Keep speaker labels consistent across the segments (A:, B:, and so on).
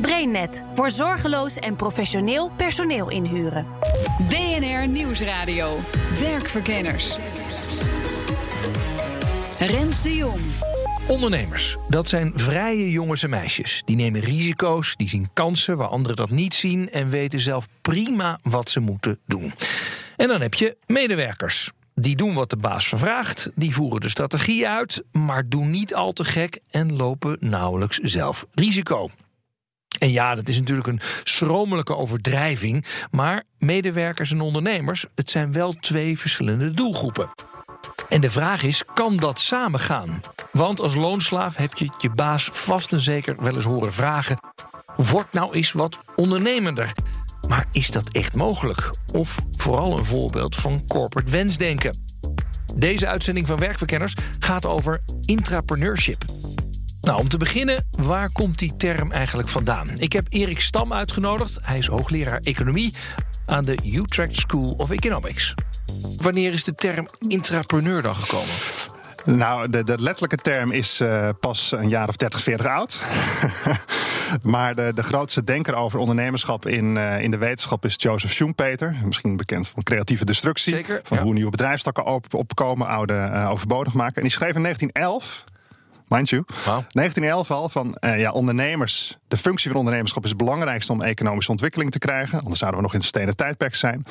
A: BrainNet voor zorgeloos en professioneel personeel inhuren.
B: BNR Nieuwsradio. Werkverkenners. Rens de Jong.
C: Ondernemers, dat zijn vrije jongens en meisjes. Die nemen risico's, die zien kansen waar anderen dat niet zien en weten zelf prima wat ze moeten doen. En dan heb je medewerkers. Die doen wat de baas vervraagt, die voeren de strategie uit, maar doen niet al te gek en lopen nauwelijks zelf risico. En ja, dat is natuurlijk een schromelijke overdrijving, maar medewerkers en ondernemers, het zijn wel twee verschillende doelgroepen. En de vraag is, kan dat samen gaan? Want als loonslaaf heb je je baas vast en zeker wel eens horen vragen: word nou eens wat ondernemender. Maar is dat echt mogelijk? Of vooral een voorbeeld van corporate wensdenken? Deze uitzending van Werkverkenners gaat over intrapreneurship. Nou, om te beginnen, waar komt die term eigenlijk vandaan? Ik heb Erik Stam uitgenodigd. Hij is hoogleraar economie aan de Utrecht School of Economics. Wanneer is de term intrapreneur dan gekomen?
D: Nou, de, de letterlijke term is uh, pas een jaar of 30, 40 oud. maar de, de grootste denker over ondernemerschap in, uh, in de wetenschap is Joseph Schumpeter. Misschien bekend van creatieve destructie.
C: Zeker,
D: van
C: ja.
D: hoe nieuwe bedrijfstakken op, opkomen, oude uh, overbodig maken. En die schreef in 1911 mind you.
C: Wow.
D: 1911 al van uh, ja, ondernemers. De functie van ondernemerschap is het belangrijkste om economische ontwikkeling te krijgen. Anders zouden we nog in het stenen tijdperk zijn.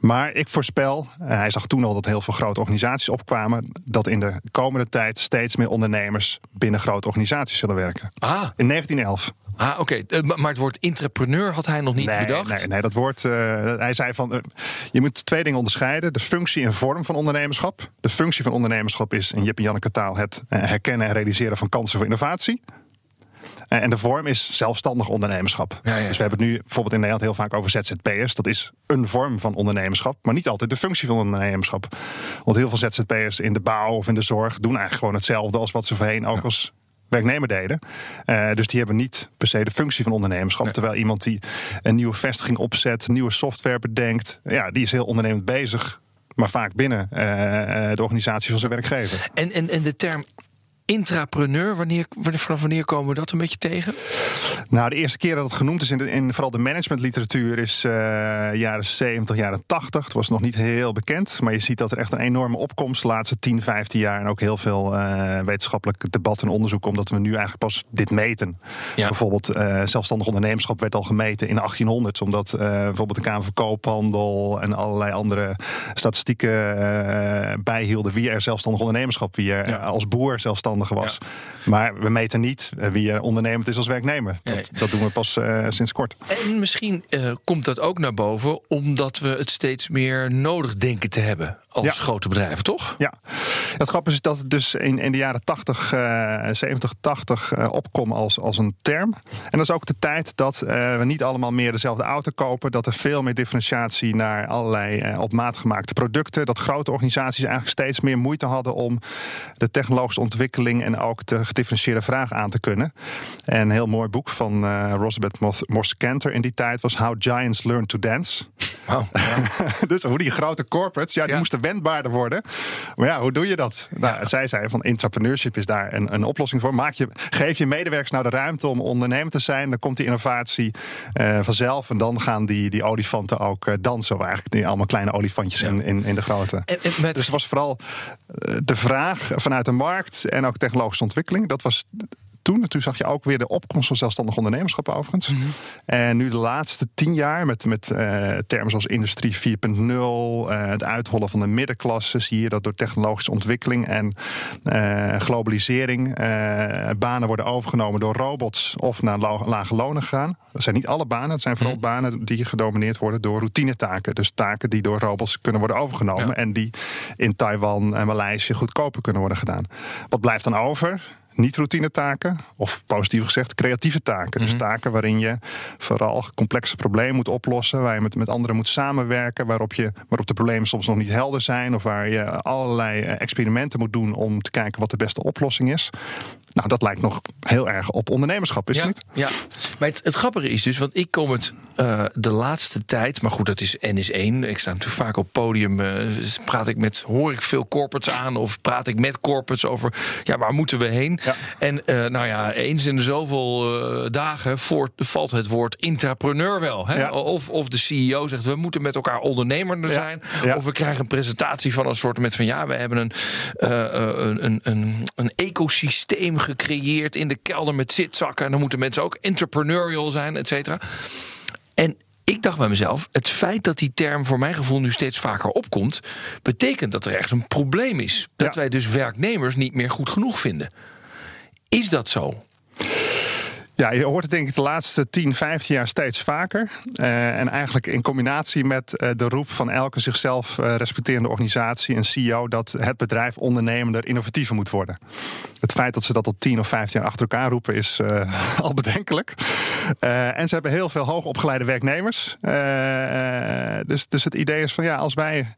D: Maar ik voorspel, uh, hij zag toen al dat heel veel grote organisaties opkwamen. Dat in de komende tijd steeds meer ondernemers binnen grote organisaties zullen werken.
C: Ah.
D: In 1911.
C: Ah, oké. Okay. Uh, maar het woord intrapreneur had hij nog niet
D: nee,
C: bedacht?
D: Nee, nee, dat woord. Uh, hij zei van. Uh, je moet twee dingen onderscheiden: de functie en vorm van ondernemerschap. De functie van ondernemerschap is in Jip en Janneke taal het herkennen en realiseren van kansen voor innovatie. En de vorm is zelfstandig ondernemerschap.
C: Ja, ja.
D: Dus we hebben het nu bijvoorbeeld in Nederland heel vaak over ZZP'ers. Dat is een vorm van ondernemerschap, maar niet altijd de functie van ondernemerschap. Want heel veel ZZP'ers in de bouw of in de zorg doen eigenlijk gewoon hetzelfde als wat ze voorheen ook als werknemer deden. Uh, dus die hebben niet per se de functie van ondernemerschap. Nee. Terwijl iemand die een nieuwe vestiging opzet, nieuwe software bedenkt, ja, die is heel ondernemend bezig. Maar vaak binnen uh, de organisatie van zijn werkgever.
C: En, en, en de term intrapreneur, wanneer, vanaf wanneer komen we dat een beetje tegen?
D: Nou, de eerste keer dat het genoemd is in, de, in vooral de managementliteratuur is uh, jaren 70, jaren 80. Het was nog niet heel bekend, maar je ziet dat er echt een enorme opkomst de laatste 10, 15 jaar en ook heel veel uh, wetenschappelijk debat en onderzoek, omdat we nu eigenlijk pas dit meten. Ja. Bijvoorbeeld uh, zelfstandig ondernemerschap werd al gemeten in 1800, omdat bijvoorbeeld de Kamer van Koophandel en allerlei andere statistieken bijhielden wie er zelfstandig ondernemerschap, wie er ja. als boer zelfstandig was. Ja. Maar we meten niet wie er ondernemend is als werknemer. Dat, nee. dat doen we pas uh, sinds kort.
C: En misschien uh, komt dat ook naar boven omdat we het steeds meer nodig denken te hebben als ja. grote bedrijven, toch?
D: Ja. Het grappige is dat het dus in, in de jaren 80, uh, 70, 80 opkwam als, als een term. En dat is ook de tijd dat eh, we niet allemaal meer dezelfde auto kopen. Dat er veel meer differentiatie naar allerlei op maat gemaakte producten. Dat grote organisaties eigenlijk steeds meer moeite hadden om de technologische ontwikkeling en ook de gedifferentieerde vraag aan te kunnen. En een heel mooi boek van uh, Rosabeth Moss Cantor in die tijd was How Giants Learn to Dance.
C: Wow, ja.
D: dus hoe die grote corporates, ja, die ja. moesten wendbaarder worden. Maar ja, hoe doe je dat? Nou, ja. Zij zei van intrapreneurship is daar een, een oplossing voor. Maak je, geef je medewerkers nou de ruimte om ondernemer te zijn. Dan komt die innovatie uh, vanzelf. En dan gaan die, die olifanten ook uh, dansen. Eigenlijk die allemaal kleine olifantjes in, in, in, de grote.
C: En, en met...
D: Dus het was vooral de vraag vanuit de markt en ook technologische ontwikkeling. Dat was toen. En toen zag je ook weer de opkomst van zelfstandig ondernemerschap overigens. Mm -hmm. En nu de laatste tien jaar met, met uh, termen zoals industrie 4.0, uh, het uithollen van de middenklasse, zie je dat door technologische ontwikkeling en uh, globalisering banen worden overgenomen door robots of naar lage lonen gaan. Dat zijn niet alle banen, het zijn vooral mm -hmm. banen die gedomineerd worden door routinetaken. Dus taken die door robots kunnen worden overgenomen ja. en die in Taiwan en Maleisië goedkoper kunnen worden gedaan. Wat blijft dan over? Niet-routine taken, of positief gezegd, creatieve taken. Dus
C: Mhm.
D: taken waarin je vooral complexe problemen moet oplossen, waar je met, met anderen moet samenwerken, waarop, je, waarop de problemen soms nog niet helder zijn, of waar je allerlei eh, experimenten moet doen om te kijken wat de beste oplossing is. Nou, dat lijkt nog heel erg op ondernemerschap, is
C: ja,
D: het niet?
C: Ja, maar het, het grappige is dus, want ik kom het eh, de laatste tijd, maar goed, dat is NS1. Ik sta natuurlijk vaak op podium, eh, praat ik met, hoor ik veel corporates aan of praat ik met corporates over, ja, waar moeten we heen?
D: Ja.
C: En eh, nou ja, eens in zoveel dagen voort, valt het woord intrapreneur wel. Hè?
D: Ja.
C: Of, of de CEO zegt, we moeten met elkaar ondernemer zijn. Of we krijgen een presentatie van een soort met van, ja, we hebben een, een, een, een, een ecosysteem gecreëerd in de kelder met zitzakken. En dan moeten mensen ook entrepreneurial zijn, et cetera. En ik dacht bij mezelf, het feit dat die term voor mijn gevoel nu steeds vaker opkomt, betekent dat er echt een probleem is. Dat
D: Ja.
C: wij dus werknemers niet meer goed genoeg vinden. Is dat zo?
D: Ja, je hoort het denk ik de laatste 10, 15 jaar steeds vaker. Eh, en eigenlijk in combinatie met eh, de roep van elke zichzelf eh, respecterende organisatie en CEO dat het bedrijf ondernemender, innovatiever moet worden. Het feit dat ze dat al 10 of 15 jaar achter elkaar roepen is al bedenkelijk. En ze hebben heel veel hoogopgeleide werknemers. Dus, dus het idee is van ja, als wij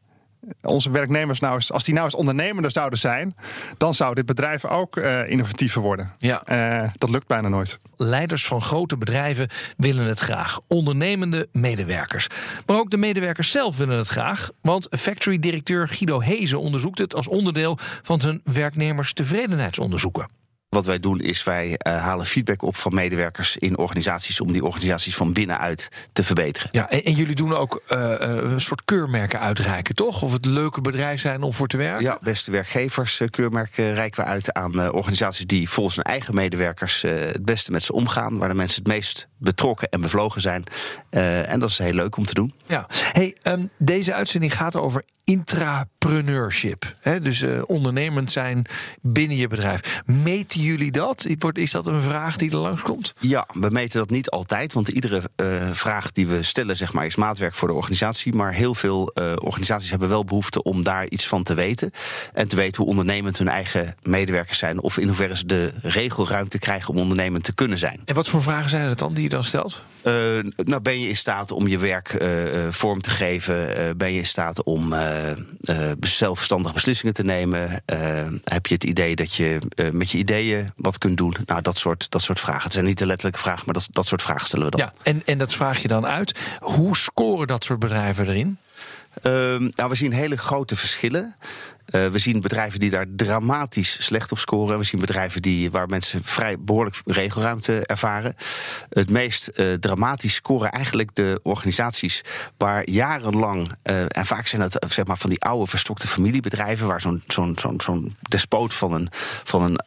D: onze werknemers nou eens, als die nou eens ondernemender zouden zijn, dan zou dit bedrijf ook eh, innovatiever worden.
C: Ja.
D: Eh, dat lukt bijna nooit.
C: Leiders van grote bedrijven willen het graag. Ondernemende medewerkers. Maar ook de medewerkers zelf willen het graag. Want factory-directeur Guido Hezen onderzoekt het als onderdeel van zijn werknemerstevredenheidsonderzoeken.
E: Wat wij doen is wij eh, halen feedback op van medewerkers in organisaties om die organisaties van binnenuit te verbeteren.
C: Ja, en, en jullie doen ook eh, eh, een soort keurmerken uitreiken, toch? Of het leuke bedrijf zijn om voor te werken?
E: Ja, beste werkgevers, keurmerk eh, reiken we uit aan organisaties die volgens hun eigen medewerkers het beste met ze omgaan, waar de mensen het meest betrokken en bevlogen zijn. En dat is heel leuk om te doen.
C: Ja. Hey, ehm, deze uitzending gaat over intrapreneurship. Hè? Dus eh, ondernemend zijn binnen je bedrijf. Meten jullie dat? Wordt- Is dat een vraag die er langskomt?
E: Ja, we meten dat niet altijd, want iedere eh, vraag die we stellen zeg maar, is maatwerk voor de organisatie. Maar heel veel eh, organisaties hebben wel behoefte om daar iets van te weten. En te weten hoe ondernemend hun eigen medewerkers zijn. Of in hoeverre ze de regelruimte krijgen om ondernemend te kunnen zijn.
C: En wat voor vragen zijn het dan die je dan stelt?
E: Nou, ben je in staat om je werk vorm te geven? Ben je in staat om zelfstandig beslissingen te nemen? Eh, heb je het idee dat je eh, met je ideeën wat kunt doen? Nou, dat soort, dat soort vragen. Het zijn niet de letterlijke vragen, maar dat, dat soort vragen stellen we dan.
C: Ja, en, en dat vraag je dan uit. Hoe scoren dat soort bedrijven erin?
E: Ehm, nou, we zien hele grote verschillen. Eh, we zien bedrijven die daar dramatisch slecht op scoren. We zien bedrijven die, waar mensen vrij behoorlijk regelruimte ervaren. Het meest eh, dramatisch scoren eigenlijk de organisaties waar jarenlang, eh, en vaak zijn eh, zeg maar, van die oude verstokte familiebedrijven, waar zo'n zo'n zo'n despoot van een, van een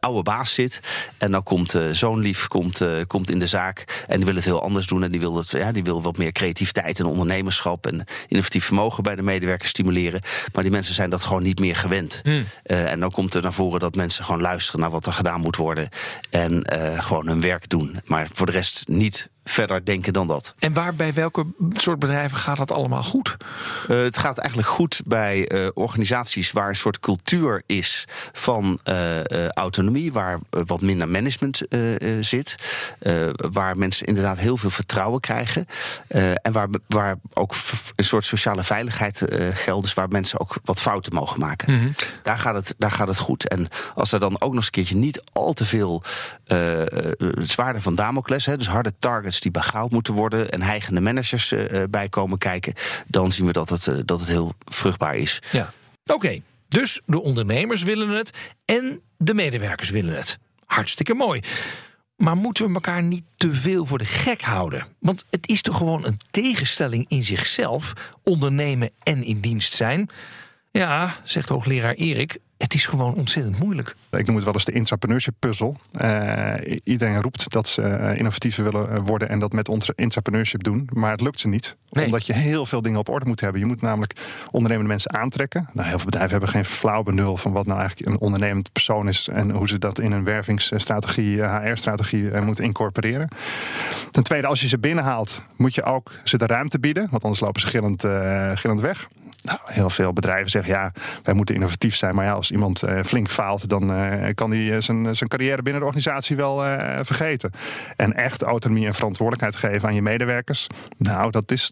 E: oude baas zit. En dan komt zo'n lief komt, komt in de zaak en die wil het heel anders doen. En die wil, het, ja, die wil wat meer creativiteit en ondernemerschap en innovatief vermogen bij de medewerkers stimuleren. Maar die mensen zijn dat gewoon niet meer gewend. Eh, en dan komt er naar voren dat mensen gewoon luisteren naar wat er gedaan moet worden. En eh, gewoon hun werk doen. Maar voor de rest niet verder denken dan dat.
C: En waar bij welke soort bedrijven gaat dat allemaal goed?
E: Eh, het gaat eigenlijk goed bij eh, organisaties waar een soort cultuur is van eh, autonomie, waar wat minder management zit, waar mensen inderdaad heel veel vertrouwen krijgen en waar, waar ook een soort sociale veiligheid geldt, dus waar mensen ook wat fouten mogen maken. daar, gaat het, daar gaat het goed. En als er dan ook nog eens een keertje niet al te veel zwaarden van Damocles, hè, dus harde targets die behaald moeten worden en heigende managers eh, bij komen kijken, dan zien we dat het, eh, dat het heel vruchtbaar is.
C: Ja. Oké, dus de ondernemers willen het en de medewerkers willen het. Hartstikke mooi. Maar moeten we elkaar niet te veel voor de gek houden? Want het is toch gewoon een tegenstelling in zichzelf, ondernemen en in dienst zijn? Ja, zegt hoogleraar Erik, het is gewoon ontzettend moeilijk.
D: Ik noem het wel eens de intrapreneurship puzzel. Eh, iedereen roept dat ze eh, innovatiever willen eh, worden en dat met onze intrapreneurship doen. Maar het lukt ze niet.
C: Nee.
D: Omdat je heel veel dingen op orde moet hebben. Je moet namelijk ondernemende mensen aantrekken. Nou, heel veel bedrijven hebben geen flauw benul van wat nou eigenlijk een ondernemend persoon is. En hoe ze dat in een wervingsstrategie, HR-strategie moeten incorporeren. Ten tweede, als je ze binnenhaalt, moet je ook ze de ruimte bieden. Want anders lopen ze gillend, eh, gillend weg. Nou, heel veel bedrijven zeggen ja, wij moeten innovatief zijn. Maar ja, als iemand uh, flink faalt, dan uh, kan hij zijn, zijn carrière binnen de organisatie wel vergeten. En echt autonomie en verantwoordelijkheid geven aan je medewerkers. Nou, dat is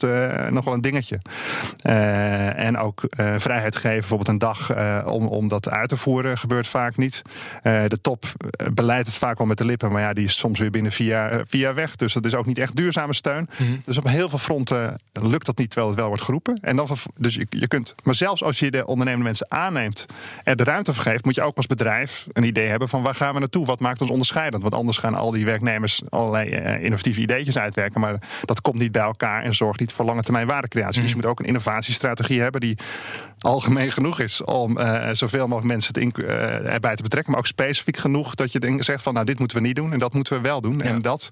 D: nog wel een dingetje. en ook vrijheid geven, bijvoorbeeld een dag om, om dat uit te voeren, gebeurt vaak niet. de top beleidt het vaak wel met de lippen, maar ja, die is soms weer binnen vier jaar, vier jaar weg. Dus dat is ook niet echt duurzame steun. Mm -hmm. Dus op heel veel fronten lukt dat niet, terwijl het wel wordt geroepen. En dan, dus je, je kunt, maar zelfs als je de ondernemende mensen aanneemt en de ruimte vergeeft, moet je ook als bedrijf een idee hebben van waar gaan we naartoe? Wat maakt ons onderscheidend? Want anders gaan al die werknemers allerlei uh, innovatieve ideetjes uitwerken, maar dat komt niet bij elkaar en zorgt niet voor lange termijn waardecreatie. Mm. Dus je moet ook een innovatiestrategie hebben die algemeen genoeg is om uh, zoveel mogelijk mensen te in, uh, erbij te betrekken, maar ook specifiek genoeg dat je zegt van nou dit moeten we niet doen en dat moeten we wel doen. Ja. En dat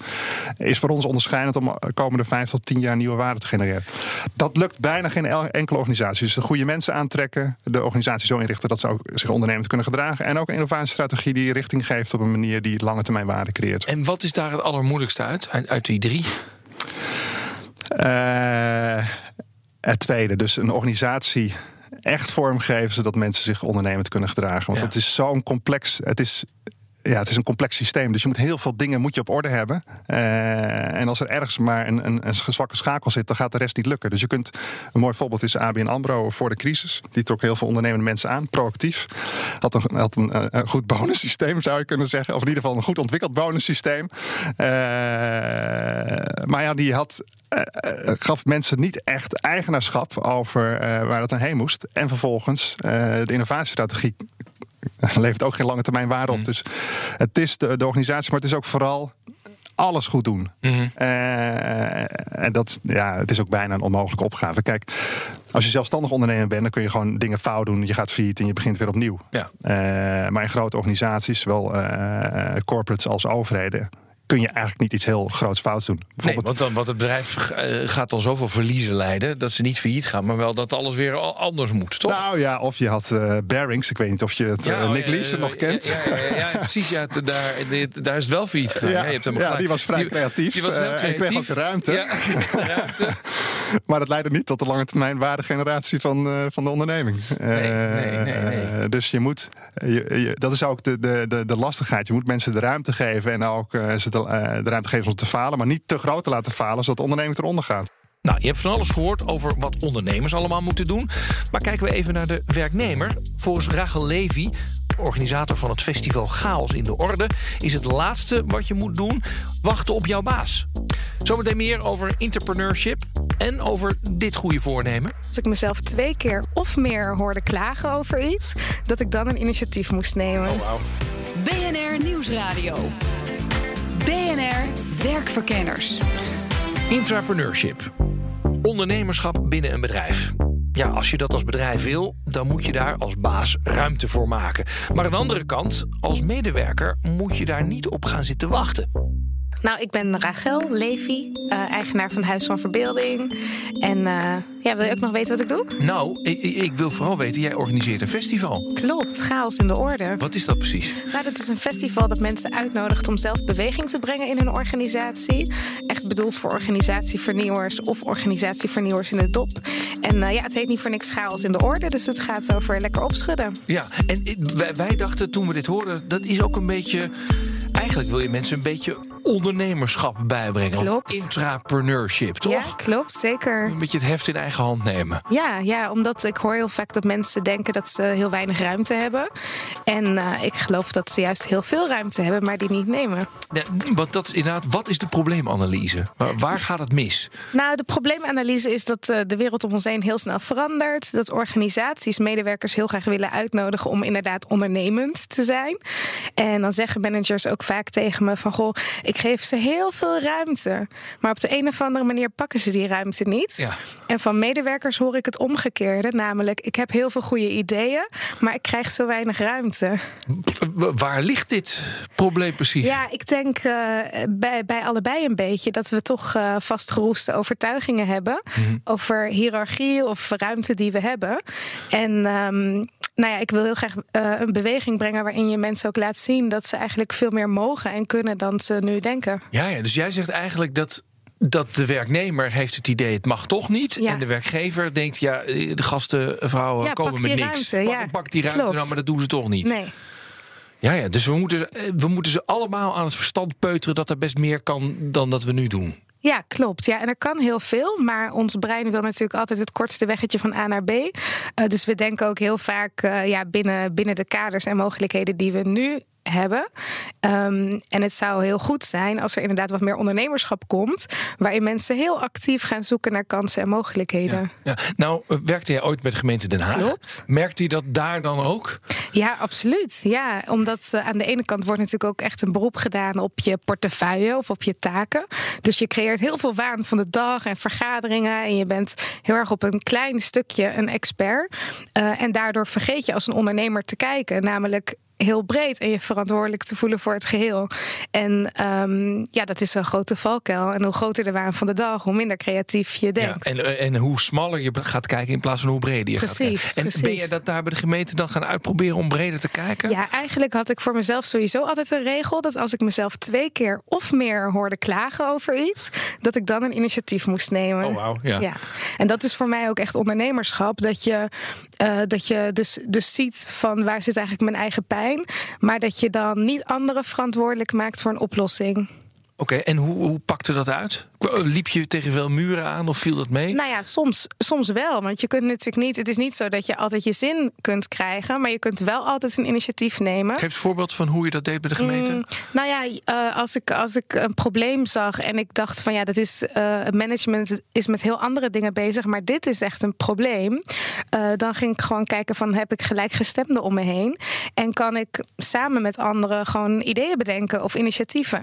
D: is voor ons onderscheidend om de komende vijf tot tien jaar nieuwe waarde te genereren. Dat lukt bijna geen enkele organisatie. Dus de goede mensen aantrekken, de organisatie zo inrichten dat ze ook zich ondernemend kunnen gedragen. En ook een innovatiestrategie die richting geeft op een manier die lange termijn waarde creëert.
C: En wat is daar het allermoeilijkste uit, uit die drie?
D: Uh, het tweede, dus een organisatie echt vormgeven zodat mensen zich ondernemend kunnen gedragen. Want ja. het is zo'n complex. Het is ja, het is een complex systeem. Dus je moet heel veel dingen moet je op orde hebben. Uh, en als er ergens maar een, een, een, zwakke schakel zit, dan gaat de rest niet lukken. Dus je kunt, een mooi voorbeeld is ABN AMRO voor de crisis. Die trok heel veel ondernemende mensen aan, proactief. Had een, had een, een goed bonussysteem, zou je kunnen zeggen. Of in ieder geval een goed ontwikkeld bonussysteem. Uh, maar ja, die had gaf mensen niet echt eigenaarschap over waar dat heen moest. En vervolgens de innovatiestrategie levert ook geen lange termijn waarde op. Mm. Dus het is de, de organisatie, maar het is ook vooral alles goed doen. Mm -hmm. uh, en dat, ja, het is ook bijna een onmogelijke opgave. Kijk, als je zelfstandig ondernemer bent, dan kun je gewoon dingen fout doen. Je gaat failliet en je begint weer opnieuw. Ja. Uh, maar in grote organisaties, zowel uh, corporates als overheden, kun je eigenlijk niet iets heel groots fouts doen.
C: Nee, want, dan, want het bedrijf gaat dan zoveel verliezen leiden dat ze niet failliet gaan, maar wel dat alles weer anders moet, toch?
D: Nou ja, of je had uh, Barings, ik weet niet of je het ja, uh, Nick Leeson nog kent.
C: Ja, ja, ja precies, ja, daar, daar is het wel failliet gegaan.
D: Ja, je hebt hem ja die was vrij die, creatief. Die was heel creatief. en kreeg ook de ruimte. Maar dat leidde niet tot de lange termijn waardegeneratie van, van de onderneming. Nee, nee, nee, nee. Dus je moet, je, je, dat is ook de, de, de, de lastigheid. Je moet mensen de ruimte geven en ook ze te de ruimte geven om te falen, maar niet te groot te laten falen, zodat de onderneming eronder gaat.
C: Nou, je hebt van alles gehoord over wat ondernemers allemaal moeten doen. Maar kijken we even naar de werknemer. Volgens Rachel Levy, organisator van het festival Chaos in de Orde... is het laatste wat je moet doen wachten op jouw baas. Zometeen meer over entrepreneurship en over dit goede voornemen.
F: Als ik mezelf twee keer of meer hoorde klagen over iets... dat ik dan een initiatief moest nemen.
B: Oh, wow. BNR Nieuwsradio. BNR Werkverkenners.
C: Intrapreneurship. Ondernemerschap binnen een bedrijf. Ja, als je dat als bedrijf wil, dan moet je daar als baas ruimte voor maken. Maar aan de andere kant, als medewerker moet je daar niet op gaan zitten wachten.
F: Nou, ik ben Rachel Levy, uh, eigenaar van Huis van Verbeelding. En uh, ja, wil je ook nog weten wat ik doe?
C: Nou, ik, ik, wil vooral weten, jij organiseert een festival.
F: Klopt, chaos in de orde.
C: Wat is dat precies?
F: Nou, dat is een festival dat mensen uitnodigt om zelf beweging te brengen in hun organisatie. Echt bedoeld voor organisatievernieuwers of organisatievernieuwers in de dop. En uh, ja, het heet niet voor niks chaos in de orde, dus het gaat over lekker opschudden.
C: Ja, en wij, wij dachten toen we dit hoorden, dat is ook een beetje... Eigenlijk wil je mensen een beetje ondernemerschap bijbrengen.
F: Klopt.
C: Intrapreneurship, toch?
F: Ja, klopt, zeker.
C: Een beetje het heft in eigen hand nemen.
F: Ja, ja, omdat ik hoor heel vaak dat mensen denken dat ze heel weinig ruimte hebben. En uh, ik geloof dat ze juist heel veel ruimte hebben, maar die niet nemen.
C: Ja, want dat is inderdaad, wat is de probleemanalyse? Waar, waar gaat het mis?
F: Nou, de probleemanalyse is dat uh, de wereld om ons heen heel snel verandert. Dat organisaties medewerkers heel graag willen uitnodigen om inderdaad ondernemend te zijn. En dan zeggen managers ook vaak tegen me van goh, ik geef ze heel veel ruimte. Maar op de een of andere manier pakken ze die ruimte niet. Ja. En van medewerkers hoor ik het omgekeerde. Namelijk, ik heb heel veel goede ideeën, maar ik krijg zo weinig ruimte.
C: Waar ligt dit probleem precies?
F: Ja, ik denk uh, bij, bij allebei een beetje dat we toch uh, vastgeroeste overtuigingen hebben mm-hmm. over hiërarchie of ruimte die we hebben. En um, nou ja, ik wil heel graag uh, een beweging brengen waarin je mensen ook laat zien dat ze eigenlijk veel meer mogen en kunnen dan ze nu denken.
C: Ja, ja dus jij zegt eigenlijk dat dat de werknemer heeft het idee, het mag toch niet.
F: Ja.
C: En de werkgever denkt, ja, de gasten, vrouwen
F: Ja,
C: komen met niks.
F: ruimte,
C: pak,
F: ja.
C: pak die ruimte nou, maar dat doen ze toch niet.
F: Nee.
C: Ja, ja, dus we moeten, eh, we moeten ze allemaal aan het verstand peuteren dat er best meer kan dan dat we nu doen.
F: Ja, klopt. Ja, en er kan heel veel, maar ons brein wil natuurlijk altijd het kortste weggetje van A naar B. Eh, dus we denken ook heel vaak eh, ja, binnen, binnen de kaders en mogelijkheden die we nu hebben. Ehm, en het zou heel goed zijn als er inderdaad wat meer ondernemerschap komt, waarin mensen heel actief gaan zoeken naar kansen en mogelijkheden.
C: Ja. Nou, eh, werkte jij ooit bij de gemeente Den Haag?
F: Klopt.
C: Merkte je dat daar dan ook?
F: Ja, absoluut. Ja, omdat eh, aan de ene kant wordt natuurlijk ook echt een beroep gedaan op je portefeuille of op je taken. Dus je creëert heel veel waan van de dag en vergaderingen. En je bent heel erg op een klein stukje een expert. Eh, en daardoor vergeet je als een ondernemer te kijken, namelijk heel breed en je verantwoordelijk te voelen voor het geheel. En ehm, ja, dat is een grote valkuil. En hoe groter de waan van de dag, hoe minder creatief je
C: Ja,
F: denkt.
C: en, eh, en hoe smaller je gaat kijken in plaats van hoe breder je gaat
F: Precies,
C: kijken. En
F: precies.
C: ben je dat daar bij de gemeente dan gaan uitproberen om breder te kijken?
F: Ja, eigenlijk had ik voor mezelf sowieso altijd een regel dat als ik mezelf twee keer of meer hoorde klagen over iets, dat ik dan een initiatief moest nemen.
C: Oh, wauw, ja.
F: En dat is voor mij ook echt ondernemerschap. Dat je, eh, dat je dus, dus ziet van waar zit eigenlijk mijn eigen pijn, maar dat je dan niet anderen verantwoordelijk maakt voor een oplossing.
C: Oké, en hoe, hoe pakte dat uit? Liep je tegen veel muren aan of viel dat mee?
F: Nou ja, soms, soms wel. Want je kunt natuurlijk niet. Het is niet zo dat je altijd je zin kunt krijgen. Maar je kunt wel altijd een initiatief nemen.
C: Geef eens een voorbeeld van hoe je dat deed bij de gemeente.
F: Mm, nou ja, eh, als, ik, als ik een probleem zag en ik dacht van ja, dat is het management is met heel andere dingen bezig, maar dit is echt een probleem. eh, dan ging ik gewoon kijken van heb ik gelijkgestemden om me heen en kan ik samen met anderen gewoon ideeën bedenken of initiatieven.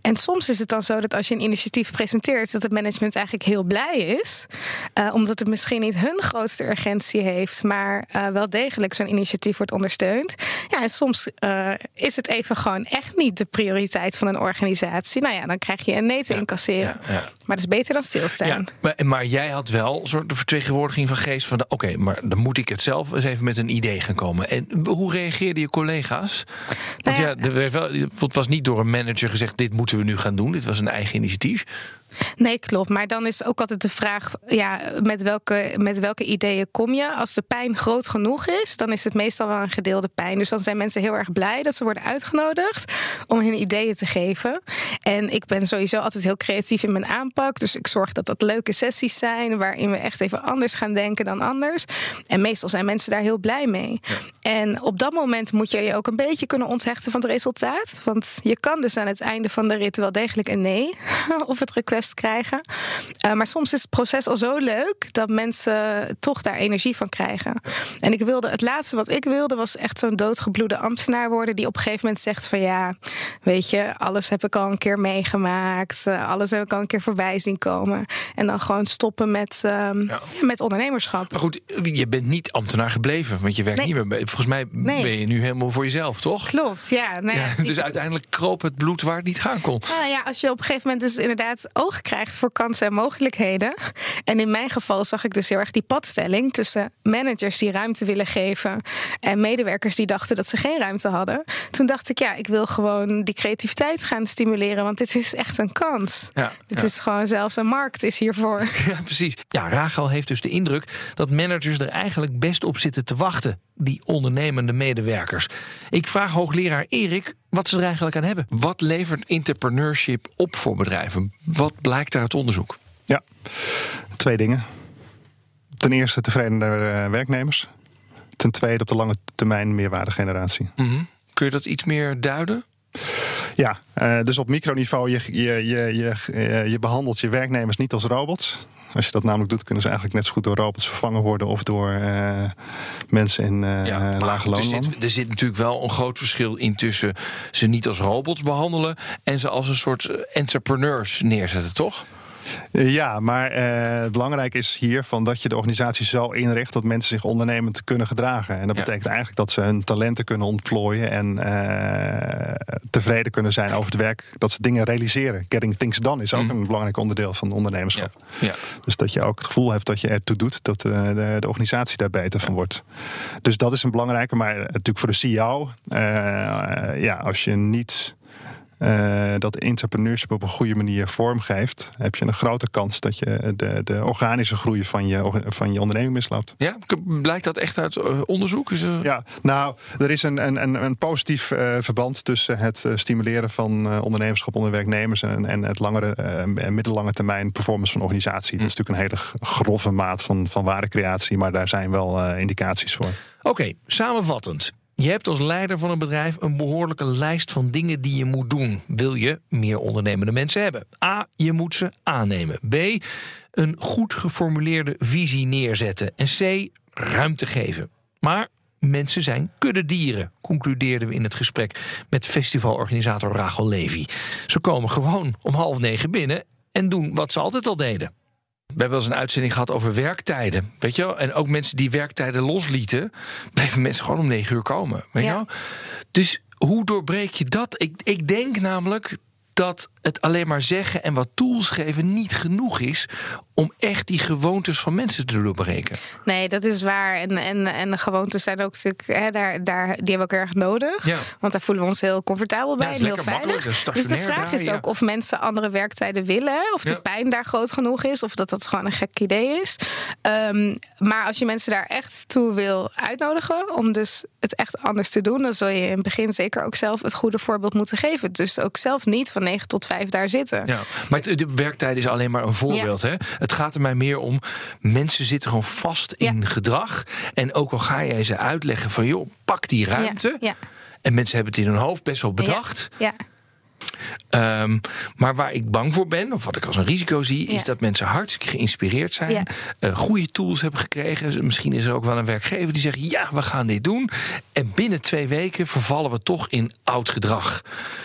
F: En soms is het dan zo dat als je een initiatief presenteert, dat het management eigenlijk heel blij is, eh, omdat het misschien niet hun grootste urgentie heeft, maar eh, wel degelijk zo'n initiatief wordt ondersteund. Ja, en soms eh, is het even gewoon echt niet de prioriteit van een organisatie. Nou ja, dan krijg je een nee te incasseren.
C: ja, ja.
F: Maar dat is beter dan stilstaan.
C: Ja, maar, maar jij had wel een soort de vertegenwoordiging van geest van... oké, maar dan moet ik het zelf eens even met een idee gaan komen. En hoe reageerden je collega's? Want
F: Nou
C: ja,
F: ja,
C: er werd wel, het was niet door een manager gezegd... dit moeten we nu gaan doen, dit was een eigen initiatief.
F: Nee, klopt. Maar dan is ook altijd de vraag: ja, met, welke, met welke ideeën kom je? Als de pijn groot genoeg is, dan is het meestal wel een gedeelde pijn. Dus dan zijn mensen heel erg blij dat ze worden uitgenodigd om hun ideeën te geven. En ik ben sowieso altijd heel creatief in mijn aanpak. Dus ik zorg dat dat leuke sessies zijn waarin we echt even anders gaan denken dan anders. En meestal zijn mensen daar heel blij mee. En op dat moment moet je je ook een beetje kunnen onthechten van het resultaat. Want je kan dus aan het einde van de rit wel degelijk een nee op het request krijgen. Uh, maar soms is het proces al zo leuk dat mensen toch daar energie van krijgen. En ik wilde, het laatste wat ik wilde was echt zo'n doodgebloede ambtenaar worden die op een gegeven moment zegt van ja, weet je, alles heb ik al een keer meegemaakt, uh, alles heb ik al een keer voorbij zien komen. En dan gewoon stoppen met, um, ja. Ja, met ondernemerschap.
C: Maar goed, je bent niet ambtenaar gebleven, want je werkt
F: Nee.
C: niet meer bij. Volgens mij
F: Nee.
C: ben je nu helemaal voor jezelf, toch?
F: Klopt, ja. Nou ja,
C: dus uiteindelijk kroop het bloed waar het niet gaan kon.
F: Nou ja, als je op een gegeven moment dus inderdaad oog krijgt voor kansen en mogelijkheden. En in mijn geval zag ik dus heel erg die padstelling tussen managers die ruimte willen geven en medewerkers die dachten dat ze geen ruimte hadden. Toen dacht ik, ja, ik wil gewoon die creativiteit gaan stimuleren, want dit is echt een kans.
C: Ja,
F: Dit
C: ja.
F: is gewoon zelfs een markt is hiervoor.
C: Ja, precies. Ja, Rachel heeft dus de indruk dat managers er eigenlijk best op zitten te wachten. Die ondernemende medewerkers. Ik vraag hoogleraar Erik wat ze er eigenlijk aan hebben. Wat levert entrepreneurship op voor bedrijven? Wat blijkt uit onderzoek?
D: Ja, twee dingen. Ten eerste tevredener eh, werknemers. Ten tweede op de lange termijn meerwaardegeneratie.
C: Mhm. Kun je dat iets meer duiden?
D: Ja, eh, dus op microniveau, je, je, je, je, eh, je behandelt je werknemers niet als robots. Als je dat namelijk doet, kunnen ze eigenlijk net zo goed door robots vervangen worden of door eh, mensen in
C: Ja, maar
D: lage
C: goed, er, zit, er zit natuurlijk wel een groot verschil in tussen ze niet als robots behandelen en ze als een soort eh, entrepreneurs neerzetten, toch?
D: Eh, Ja, maar eh, het belangrijk is hier van dat je de organisatie zo inricht dat mensen zich ondernemend kunnen gedragen. En dat
C: Ja.
D: betekent eigenlijk dat ze hun talenten kunnen ontplooien en eh, tevreden kunnen zijn over het werk. Dat ze dingen realiseren. Getting things done is ook
C: Mhm.
D: een belangrijk onderdeel van ondernemerschap.
C: ja.
D: Dus dat je ook het gevoel hebt dat je ertoe doet dat de, de organisatie daar beter van wordt. Dus dat is een belangrijke. Maar natuurlijk voor de CEO, ja, als je niet uh, dat entrepreneurship op een goede manier vormgeeft, heb je een grote kans dat je de, de organische groei van je, van je onderneming misloopt.
C: Ja, blijkt dat echt uit onderzoek? Is er...
D: Ja, nou, er is een, een, een positief verband tussen het stimuleren van ondernemerschap onder werknemers en, en het langere en middellange termijn performance van organisatie. Dat is natuurlijk een hele grove maat van, van waardecreatie, maar daar zijn wel indicaties voor.
C: Oké, samenvattend. Je hebt als leider van een bedrijf een behoorlijke lijst van dingen die je moet doen. Wil je meer ondernemende mensen hebben? A. Je moet ze aannemen. B. Een goed geformuleerde visie neerzetten. En C. Ruimte geven. Maar mensen zijn kuddedieren, concludeerden we in het gesprek met festivalorganisator Rachel Levy. Ze komen gewoon om half negen binnen en doen wat ze altijd al deden. We hebben wel eens een uitzending gehad over werktijden. Weet je wel? En ook mensen die werktijden loslieten, bleven mensen gewoon om negen uur komen. Weet je wel? Dus hoe doorbreek je dat? Ik, ik denk namelijk dat het alleen maar zeggen en wat tools geven niet genoeg is om echt die gewoontes van mensen te doorbreken.
F: Nee, dat is waar. En, en, en de gewoontes zijn ook natuurlijk, hè, daar, daar, die hebben we ook erg nodig. Ja. Want daar voelen we ons heel comfortabel bij en heel veilig. Dus de vraag is ook of mensen andere werktijden willen. Of de pijn daar groot genoeg is. Of dat dat gewoon een gek idee is. Um, maar als je mensen daar echt toe wil uitnodigen. om dus het echt anders te doen. dan zul je in het begin zeker ook zelf het goede voorbeeld moeten geven. Dus ook zelf niet van 9 tot 5 daar zitten.
C: Ja, maar de werktijd is alleen maar een voorbeeld. Hè? Het gaat er mij meer om, mensen zitten gewoon vast in gedrag. En ook al ga jij ze uitleggen van, joh, pak die ruimte. Ja. En mensen hebben het in hun hoofd best wel bedacht. ja. Um, maar waar ik bang voor ben, of wat ik als een risico zie, is dat mensen hartstikke geïnspireerd zijn, ja. uh, goede tools hebben gekregen. Misschien is er ook wel een werkgever die zegt: ja, we gaan dit doen. En binnen twee weken vervallen we toch in oud gedrag.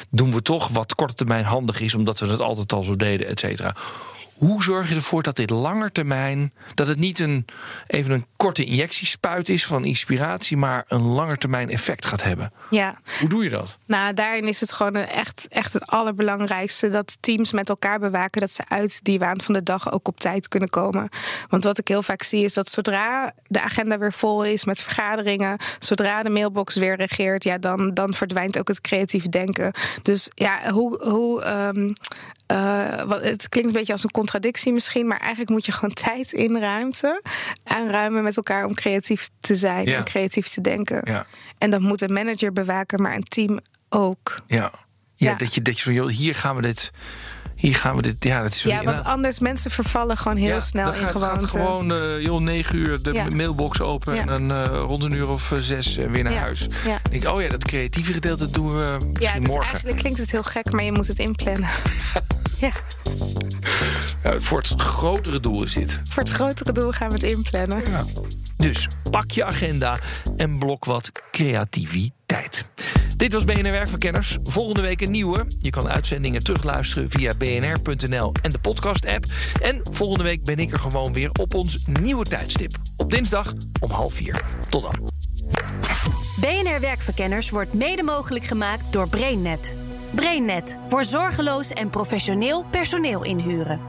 C: Doen we toch wat korte termijn handig is, omdat we het altijd al zo deden, et cetera. Hoe zorg je ervoor dat dit langer termijn, dat het niet een, even een korte injectiespuit is van inspiratie, maar een langer termijn effect gaat hebben?
F: Ja.
C: Hoe doe je dat?
F: Nou, daarin is het gewoon echt, echt het allerbelangrijkste dat teams met elkaar bewaken dat ze uit die waan van de dag ook op tijd kunnen komen. Want wat ik heel vaak zie is dat zodra de agenda weer vol is met vergaderingen, zodra de mailbox weer regeert, ja, dan, dan verdwijnt ook het creatieve denken. Dus ja, hoe, hoe um, uh, wat, het klinkt een beetje als een contradictie misschien, maar eigenlijk moet je gewoon tijd in ruimte aanruimen met elkaar om creatief te zijn en creatief te denken. Ja. En dat moet een manager bewaken, maar een team ook.
C: Ja, ja, Dat, je, dat je van, hier gaan we dit hier gaan we dit. Ja, dat is
F: ja want anders mensen vervallen gewoon heel snel in gewoonte.
C: Gaat gewoon uh, joh, negen uur de mailbox open en dan uh, rond een uur of uh, zes weer naar huis. Ja. Denk, oh ja, dat creatieve gedeelte doen we ja, dus morgen.
F: Eigenlijk klinkt het heel gek, maar je moet het inplannen. ja.
C: voor het grotere doel is dit.
F: Voor het grotere doel gaan we het inplannen.
C: Dus pak je agenda en blok wat creativiteit. Dit was BNR Werkverkenners. Volgende week een nieuwe. Je kan uitzendingen terugluisteren via bnr.nl en de podcast-app. En volgende week ben ik er gewoon weer op ons nieuwe tijdstip. Op dinsdag om half vier. Tot dan.
A: BNR Werkverkenners wordt mede mogelijk gemaakt door BrainNet. BrainNet voor zorgeloos en professioneel personeel inhuren.